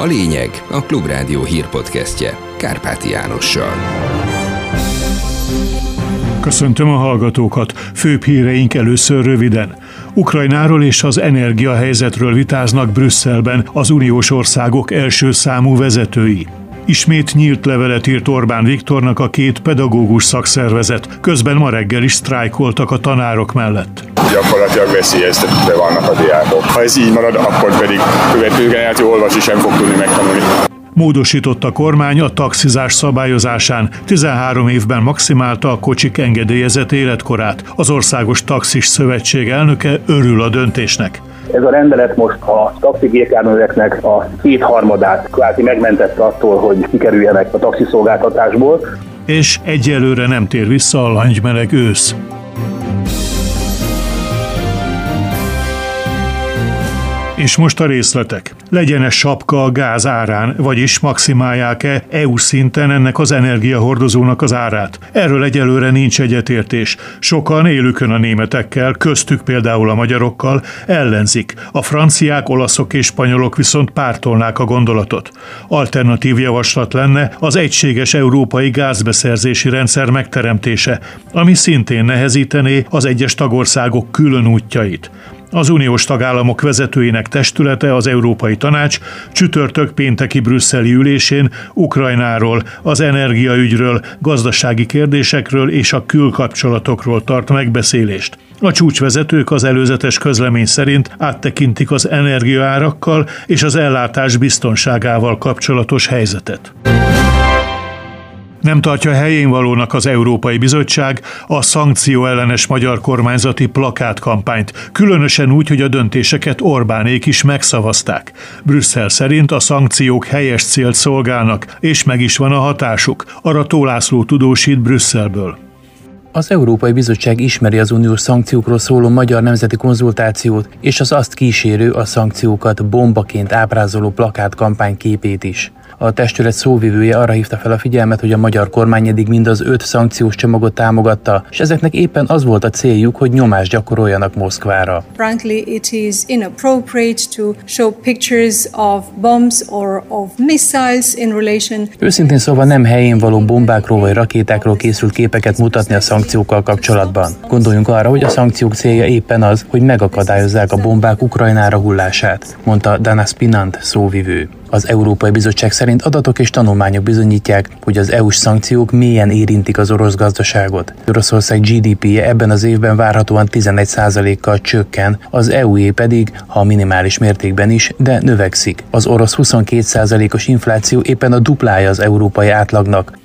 A lényeg a Klubrádió hírpodcastje Kárpáti Jánossal. Köszöntöm a hallgatókat. Főbb híreink először röviden. Ukrajnáról és az energiahelyzetről vitáznak Brüsszelben az uniós országok első számú vezetői. Ismét nyílt levelet írt Orbán Viktornak a két pedagógus szakszervezet, közben ma reggel is sztrájkoltak a tanárok mellett. Gyakorlatilag veszélyeztetve vannak a diákok. Ha ez így marad, akkor pedig követő generáció olvasni sem fog tudni megtanulni. Módosított a kormány a taxizás szabályozásán. 13 évben maximálta a kocsik engedélyezett életkorát. Az Országos Taxis Szövetség elnöke örül a döntésnek. Ez a rendelet most a taxigépjárműveknek a kétharmadát kvázi megmentette attól, hogy kikerüljenek a taxiszolgáltatásból. És egyelőre nem tér vissza a langymeleg ősz. És most a részletek. Legyen-e sapka a gáz árán, vagyis maximálják-e EU szinten ennek az energiahordozónak az árát? Erről egyelőre nincs egyetértés. Sokan élükön a németekkel, köztük például a magyarokkal, ellenzik. A franciák, olaszok és spanyolok viszont pártolnák a gondolatot. Alternatív javaslat lenne az egységes európai gázbeszerzési rendszer megteremtése, ami szintén nehezítené az egyes tagországok külön útjait. Az uniós tagállamok vezetőinek testülete, az Európai Tanács csütörtök pénteki brüsszeli ülésén Ukrajnáról, az energiaügyről, gazdasági kérdésekről és a külkapcsolatokról tart megbeszélést. A csúcsvezetők az előzetes közlemény szerint áttekintik az energiaárakkal és az ellátás biztonságával kapcsolatos helyzetet. Nem tartja helyén valónak az Európai Bizottság a szankció ellenes magyar kormányzati plakátkampányt, különösen úgy, hogy a döntéseket Orbánék is megszavazták. Brüsszel szerint a szankciók helyes célt szolgálnak, és meg is van a hatásuk, arra Tólászló tudósít Brüsszelből. Az Európai Bizottság ismeri az uniós szankciókról szóló magyar nemzeti konzultációt és az azt kísérő a szankciókat bombaként ábrázoló plakátkampány képét is. A testület szóvivője arra hívta fel a figyelmet, hogy a magyar kormány eddig mind az öt szankciós csomagot támogatta, és ezeknek éppen az volt a céljuk, hogy nyomást gyakoroljanak Moszkvára. Frankly, it is inappropriate to show pictures of bombs or of missiles in relation. Őszintén szóval nem helyén való bombákról vagy rakétákról készült képeket mutatni a szankciókkal kapcsolatban. Gondoljunk arra, hogy a szankciók célja éppen az, hogy megakadályozzák a bombák Ukrajnára hullását, mondta Dana Spinant szóvivő. Az Európai Bizottság szerint adatok és tanulmányok bizonyítják, hogy az EU-s szankciók mélyen érintik az orosz gazdaságot. Oroszország GDP-je ebben az évben várhatóan 11%-kal csökken, az EU-é pedig, ha minimális mértékben is, de növekszik. Az orosz 22%-os infláció éppen a duplája az európai átlagnak,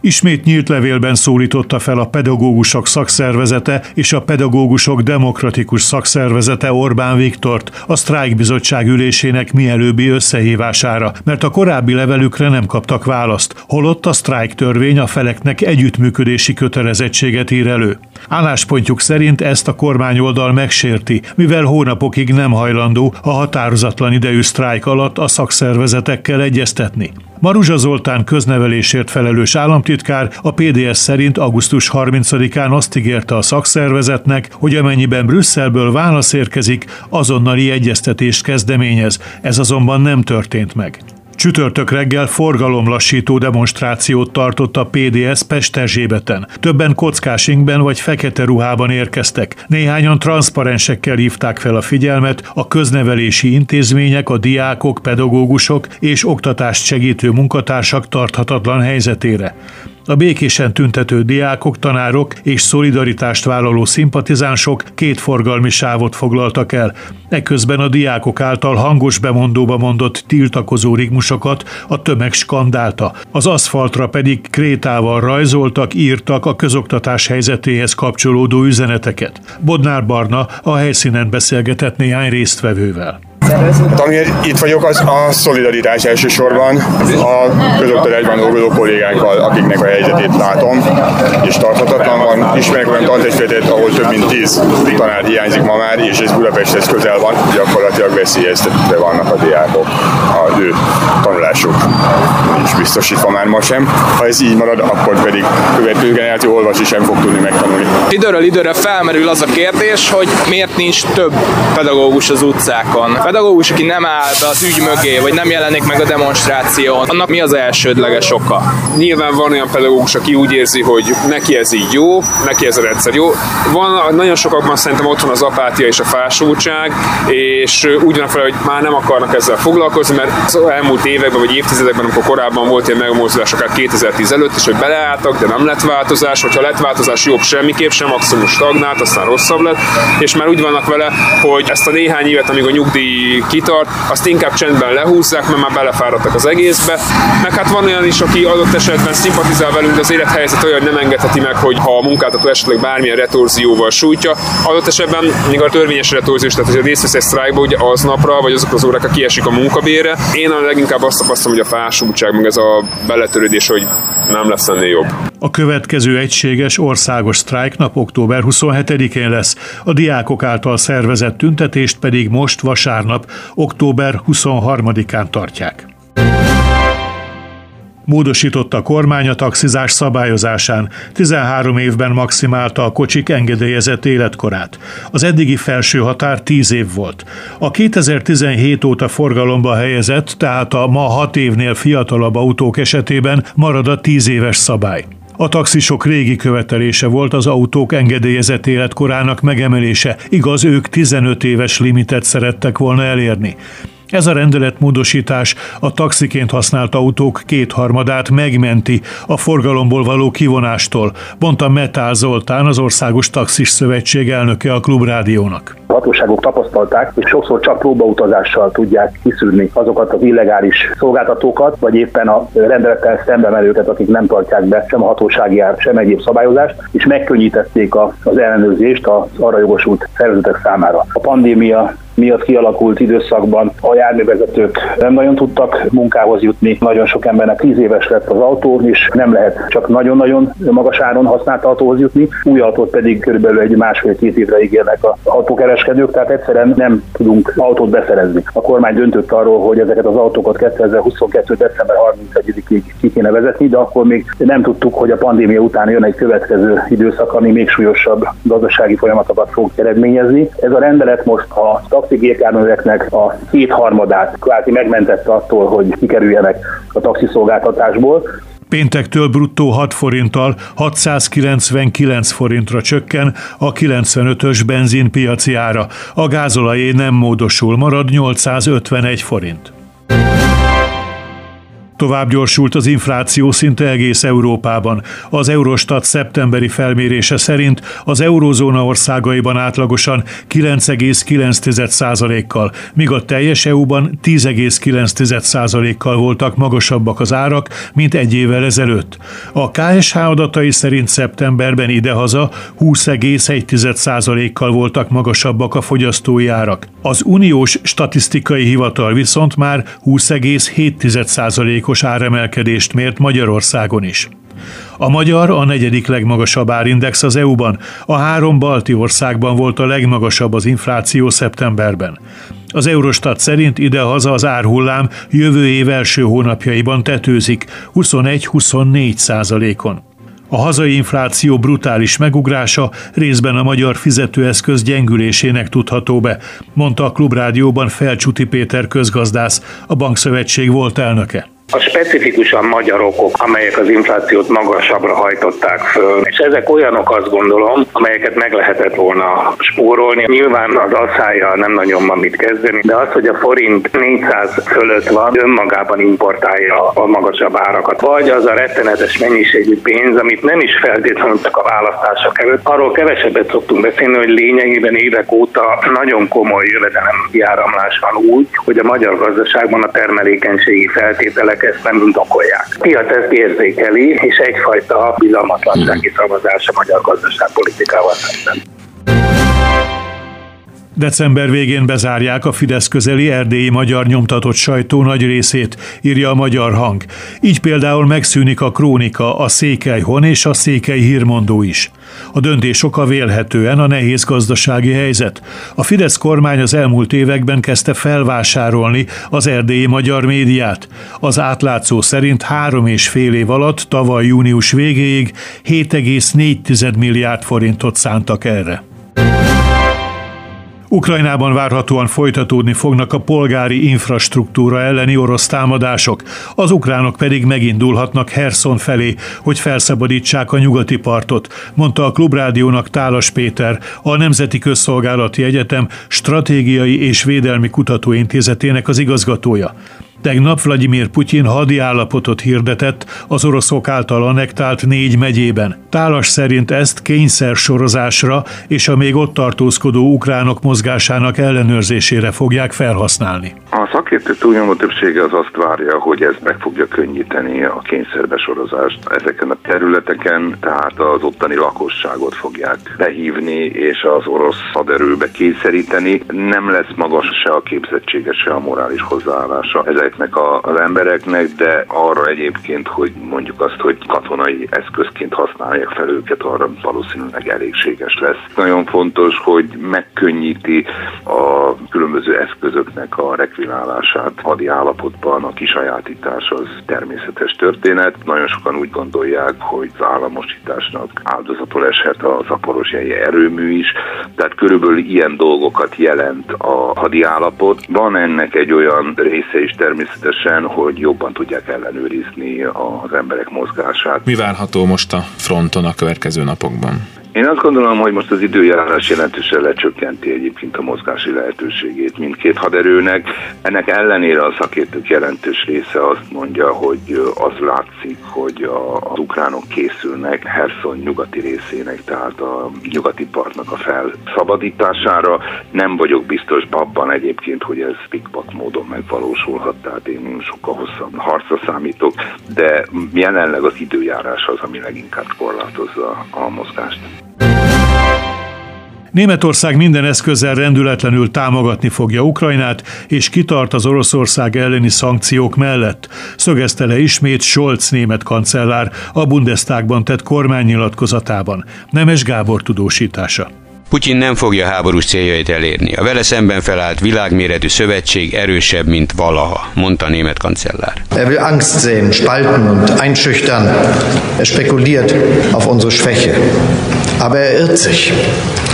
Ismét nyílt levélben szólította fel a pedagógusok szakszervezete és a pedagógusok demokratikus szakszervezete Orbán Viktort a sztrájkbizottság ülésének mielőbbi összehívására, mert a korábbi levelükre nem kaptak választ, holott a sztrájk törvény a feleknek együttműködési kötelezettséget ír elő. Álláspontjuk szerint ezt a kormányoldal megsérti, mivel hónapokig nem hajlandó a határozatlan idejű sztrájk alatt a szakszervezetekkel egyeztetni. Maruzsa Zoltán köznevelésért felelős államtitkár a PDS szerint augusztus 30-án azt ígérte a szakszervezetnek, hogy amennyiben Brüsszelből válasz érkezik, azonnali egyeztetést kezdeményez. Ez azonban nem történt meg. Csütörtök reggel forgalomlassító demonstrációt tartott a PDS Pesterzsébeten. Többen kockásingben vagy fekete ruhában érkeztek. Néhányan transzparensekkel hívták fel a figyelmet a köznevelési intézmények, a diákok, pedagógusok és oktatást segítő munkatársak tarthatatlan helyzetére. A békésen tüntető diákok, tanárok és szolidaritást vállaló szimpatizánsok két forgalmi sávot foglaltak el. Ekközben a diákok által hangos bemondóba mondott tiltakozó rigmusokat a tömeg skandálta. Az aszfaltra pedig krétával rajzoltak, írtak a közoktatás helyzetéhez kapcsolódó üzeneteket. Bodnár Barna a helyszínen beszélgetett néhány résztvevővel. Amiért itt vagyok, az a szolidaritás elsősorban a közoktatásban dolgozó kollégánkkal, akiknek a helyzetét látom, és tarthatatlan van. Ismerek olyan tantestületet, ahol több mint 10 tanár hiányzik ma már, és ez Budapesthez közel van, gyakorlatilag veszélyeztetve vannak a diákok, az ő tanulásuk nincs biztosítva már ma sem. Ha ez így marad, akkor pedig követő generáció olvasni sem fog tudni megtanulni. Időről időre felmerül az a kérdés, hogy miért nincs több pedagógus az utcákon pedagógus, aki nem áll be az ügy mögé, vagy nem jelenik meg a demonstráción, annak mi az elsődleges oka? Nyilván van olyan pedagógus, aki úgy érzi, hogy neki ez így jó, neki ez a rendszer jó. Van, nagyon sokakban szerintem ott van az apátia és a fásultság, és úgy van fel, hogy már nem akarnak ezzel foglalkozni, mert az elmúlt években vagy évtizedekben, amikor korábban volt ilyen megmozdulás, akár 2010 előtt is, hogy beleálltak, de nem lett változás, hogyha lett változás jobb semmiképp sem, maximum stagnált, aztán rosszabb lett, és már úgy vannak vele, hogy ezt a néhány évet, amíg a nyugdíj kitart, azt inkább csendben lehúzzák, mert már belefáradtak az egészbe. Meg hát van olyan is, aki adott esetben szimpatizál velünk, de az élethelyzet olyan, hogy nem engedheti meg, hogy ha a munkáltató esetleg bármilyen retorzióval sújtja, adott esetben még a törvényes retorziós, tehát hogy a részt vesz egy sztrájkba, ugye vagy azok az órákra kiesik a munkabére. Én a leginkább azt tapasztalom, hogy a fásultság, meg ez a beletörődés, hogy nem lesz ennél jobb. A következő egységes országos sztrájknap október 27-én lesz, a diákok által szervezett tüntetést pedig most vasárnap, október 23-án tartják. Módosította a kormány a taxizás szabályozásán. 13 évben maximálta a kocsik engedélyezett életkorát. Az eddigi felső határ 10 év volt. A 2017 óta forgalomba helyezett, tehát a ma 6 évnél fiatalabb autók esetében marad a 10 éves szabály. A taxisok régi követelése volt az autók engedélyezett életkorának megemelése, igaz, ők 15 éves limitet szerettek volna elérni. Ez a rendeletmódosítás a taxiként használt autók kétharmadát megmenti a forgalomból való kivonástól, mondta Metál Zoltán, az Országos Taxis Szövetség elnöke a Klubrádiónak. A hatóságok tapasztalták, hogy sokszor csak próbautazással tudják kiszűrni azokat az illegális szolgáltatókat, vagy éppen a rendelettel szembe menőket, akik nem tartják be sem a hatósági ár, sem egyéb szabályozást, és megkönnyítették az ellenőrzést az arra jogosult szervezetek számára. A pandémia miatt kialakult időszakban a járművezetők nem nagyon tudtak munkához jutni. Nagyon sok embernek 10 éves lett az autó, és nem lehet csak nagyon-nagyon magas áron használt autóhoz jutni. Új autót pedig körülbelül egy másfél-két évre ígérnek a autókereskedők, tehát egyszerűen nem tudunk autót beszerezni. A kormány döntött arról, hogy ezeket az autókat 2022. december 31-ig ki kéne vezetni, de akkor még nem tudtuk, hogy a pandémia után jön egy következő időszak, ami még súlyosabb gazdasági folyamatokat fog eredményezni. Ez a rendelet most a taxigépjárműveknek a kétharmadát kvázi megmentette attól, hogy kikerüljenek a taxiszolgáltatásból. Péntektől bruttó 6 forinttal 699 forintra csökken a 95-ös benzinpiaci ára. A gázolajé nem módosul, marad 851 forint. Tovább gyorsult az infláció szinte egész Európában. Az Eurostat szeptemberi felmérése szerint az eurózóna országaiban átlagosan 9,9%-kal, míg a teljes EU-ban 10,9%-kal voltak magasabbak az árak, mint egy évvel ezelőtt. A KSH adatai szerint szeptemberben idehaza 20,1%-kal voltak magasabbak a fogyasztói árak. Az uniós statisztikai hivatal viszont már 20,7% százalékos áremelkedést mért Magyarországon is. A magyar a negyedik legmagasabb árindex az EU-ban, a három balti országban volt a legmagasabb az infláció szeptemberben. Az Eurostat szerint ide-haza az árhullám jövő év első hónapjaiban tetőzik 21-24 százalékon. A hazai infláció brutális megugrása részben a magyar fizetőeszköz gyengülésének tudható be, mondta a Klubrádióban Felcsuti Péter közgazdász, a Bankszövetség volt elnöke a specifikusan magyar okok, amelyek az inflációt magasabbra hajtották föl. És ezek olyanok azt gondolom, amelyeket meg lehetett volna spórolni. Nyilván az asszályjal nem nagyon van mit kezdeni, de az, hogy a forint 400 fölött van, önmagában importálja a magasabb árakat. Vagy az a rettenetes mennyiségű pénz, amit nem is feltétlenül csak a választások előtt. Arról kevesebbet szoktunk beszélni, hogy lényegében évek óta nagyon komoly jövedelem járamlás van úgy, hogy a magyar gazdaságban a termelékenységi feltételek emberek ezt nem indokolják. Piac ezt érzékeli, és egyfajta bizalmatlansági szavazás a magyar gazdaságpolitikával szemben. December végén bezárják a Fidesz közeli erdélyi magyar nyomtatott sajtó nagy részét, írja a Magyar Hang. Így például megszűnik a Krónika, a Székely Hon és a Székely Hírmondó is. A döntés oka vélhetően a nehéz gazdasági helyzet. A Fidesz kormány az elmúlt években kezdte felvásárolni az erdélyi magyar médiát. Az átlátszó szerint három és fél év alatt, tavaly június végéig 7,4 milliárd forintot szántak erre. Ukrajnában várhatóan folytatódni fognak a polgári infrastruktúra elleni orosz támadások, az ukránok pedig megindulhatnak Herson felé, hogy felszabadítsák a nyugati partot, mondta a Klubrádiónak Tálas Péter, a Nemzeti Közszolgálati Egyetem Stratégiai és Védelmi Kutatóintézetének az igazgatója. Tegnap Vladimir Putyin hadi állapotot hirdetett az oroszok által annektált négy megyében. Tálas szerint ezt kényszer sorozásra és a még ott tartózkodó ukránok mozgásának ellenőrzésére fogják felhasználni. A szakértők túlnyomó többsége az azt várja, hogy ez meg fogja könnyíteni a kényszerbesorozást ezeken a területeken, tehát az ottani lakosságot fogják behívni és az orosz haderőbe kényszeríteni. Nem lesz magas se a képzettsége, se a morális hozzáállása ezeknek az embereknek, de arra egyébként, hogy mondjuk azt, hogy katonai eszközként használják fel őket, arra valószínűleg elégséges lesz. Nagyon fontos, hogy megkönnyíti a különböző eszközöknek a rekvinálását hadi állapotban, a kisajátítás az természetes történet. Nagyon sokan úgy gondolják, hogy az államosításnak áldozatul eshet a zaporosjai erőmű is, tehát körülbelül ilyen dolgokat jelent a hadi állapot. Van ennek egy olyan része is természetesen, hogy jobban tudják ellenőrizni az emberek mozgását. Mi várható most a fronton a következő napokban? Én azt gondolom, hogy most az időjárás jelentősen lecsökkenti egyébként a mozgási lehetőségét mindkét haderőnek. Ennek ellenére a szakértők jelentős része azt mondja, hogy az látszik, hogy az ukránok készülnek Herson nyugati részének, tehát a nyugati partnak a felszabadítására. Nem vagyok biztos abban egyébként, hogy ez pikpak módon megvalósulhat, tehát én sokkal hosszabb harcra számítok, de jelenleg az időjárás az, ami leginkább korlátozza a mozgást. Németország minden eszközzel rendületlenül támogatni fogja Ukrajnát, és kitart az Oroszország elleni szankciók mellett, szögezte le ismét Scholz német kancellár a Bundestagban tett kormánynyilatkozatában. Nemes Gábor tudósítása. Putyin nem fogja háborús céljait elérni. A vele szemben felállt világméretű szövetség erősebb, mint valaha, mondta a német kancellár. Er will Angst sehen, spalten und einschüchtern. Er spekuliert auf unsere Schwäche. Aber er irrt sich.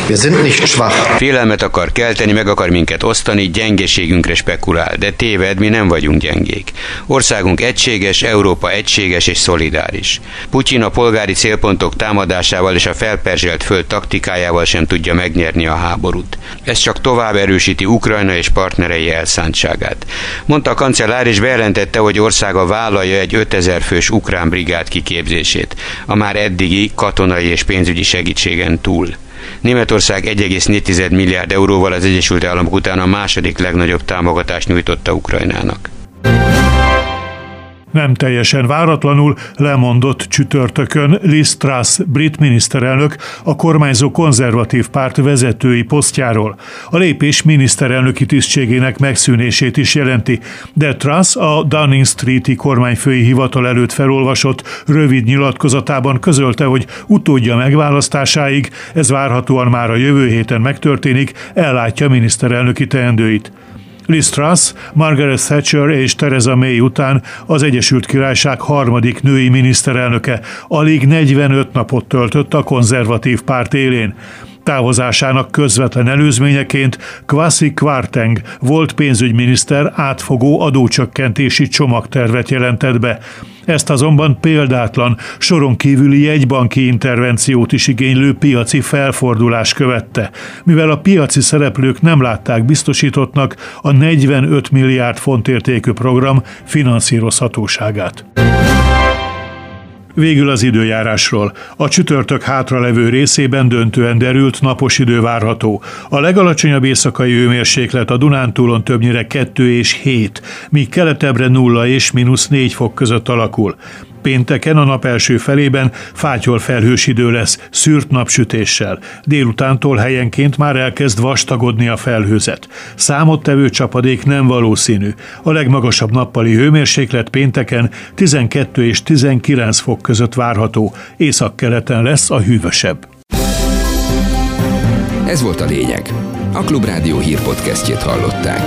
Wir sind nicht schwach. Félelmet akar kelteni, meg akar minket osztani, gyengeségünkre spekulál, de téved, mi nem vagyunk gyengék. Országunk egységes, Európa egységes és szolidáris. Putyin a polgári célpontok támadásával és a felperzselt föld taktikájával sem tudja megnyerni a háborút. Ez csak tovább erősíti Ukrajna és partnerei elszántságát. Mondta a kancellár és bejelentette, hogy országa vállalja egy 5000 fős ukrán brigád kiképzését, a már eddigi katonai és pénzügyi segítségen túl. Németország 1,4 milliárd euróval az Egyesült Államok után a második legnagyobb támogatást nyújtotta Ukrajnának nem teljesen váratlanul lemondott csütörtökön Liz Truss brit miniszterelnök a kormányzó konzervatív párt vezetői posztjáról. A lépés miniszterelnöki tisztségének megszűnését is jelenti, de Truss a Downing Street-i kormányfői hivatal előtt felolvasott rövid nyilatkozatában közölte, hogy utódja megválasztásáig, ez várhatóan már a jövő héten megtörténik, ellátja miniszterelnöki teendőit. Liz Truss, Margaret Thatcher és Theresa May után az Egyesült Királyság harmadik női miniszterelnöke alig 45 napot töltött a konzervatív párt élén. Távozásának közvetlen előzményeként Kwasi Kwarteng volt pénzügyminiszter átfogó adócsökkentési csomagtervet jelentett be. Ezt azonban példátlan, soron kívüli jegybanki intervenciót is igénylő piaci felfordulás követte, mivel a piaci szereplők nem látták biztosítottnak a 45 milliárd font értékű program finanszírozhatóságát. Végül az időjárásról. A csütörtök hátralevő részében döntően derült napos idő várható. A legalacsonyabb éjszakai hőmérséklet a Dunántúlon többnyire 2 és 7, míg keletebbre 0 és mínusz 4 fok között alakul. Pénteken a nap első felében fátyol felhős idő lesz, szűrt napsütéssel. Délutántól helyenként már elkezd vastagodni a felhőzet. Számottevő csapadék nem valószínű. A legmagasabb nappali hőmérséklet pénteken 12 és 19 fok között várható. Északkeleten lesz a hűvösebb. Ez volt a lényeg. A Klubrádió hírpodcastjét hallották.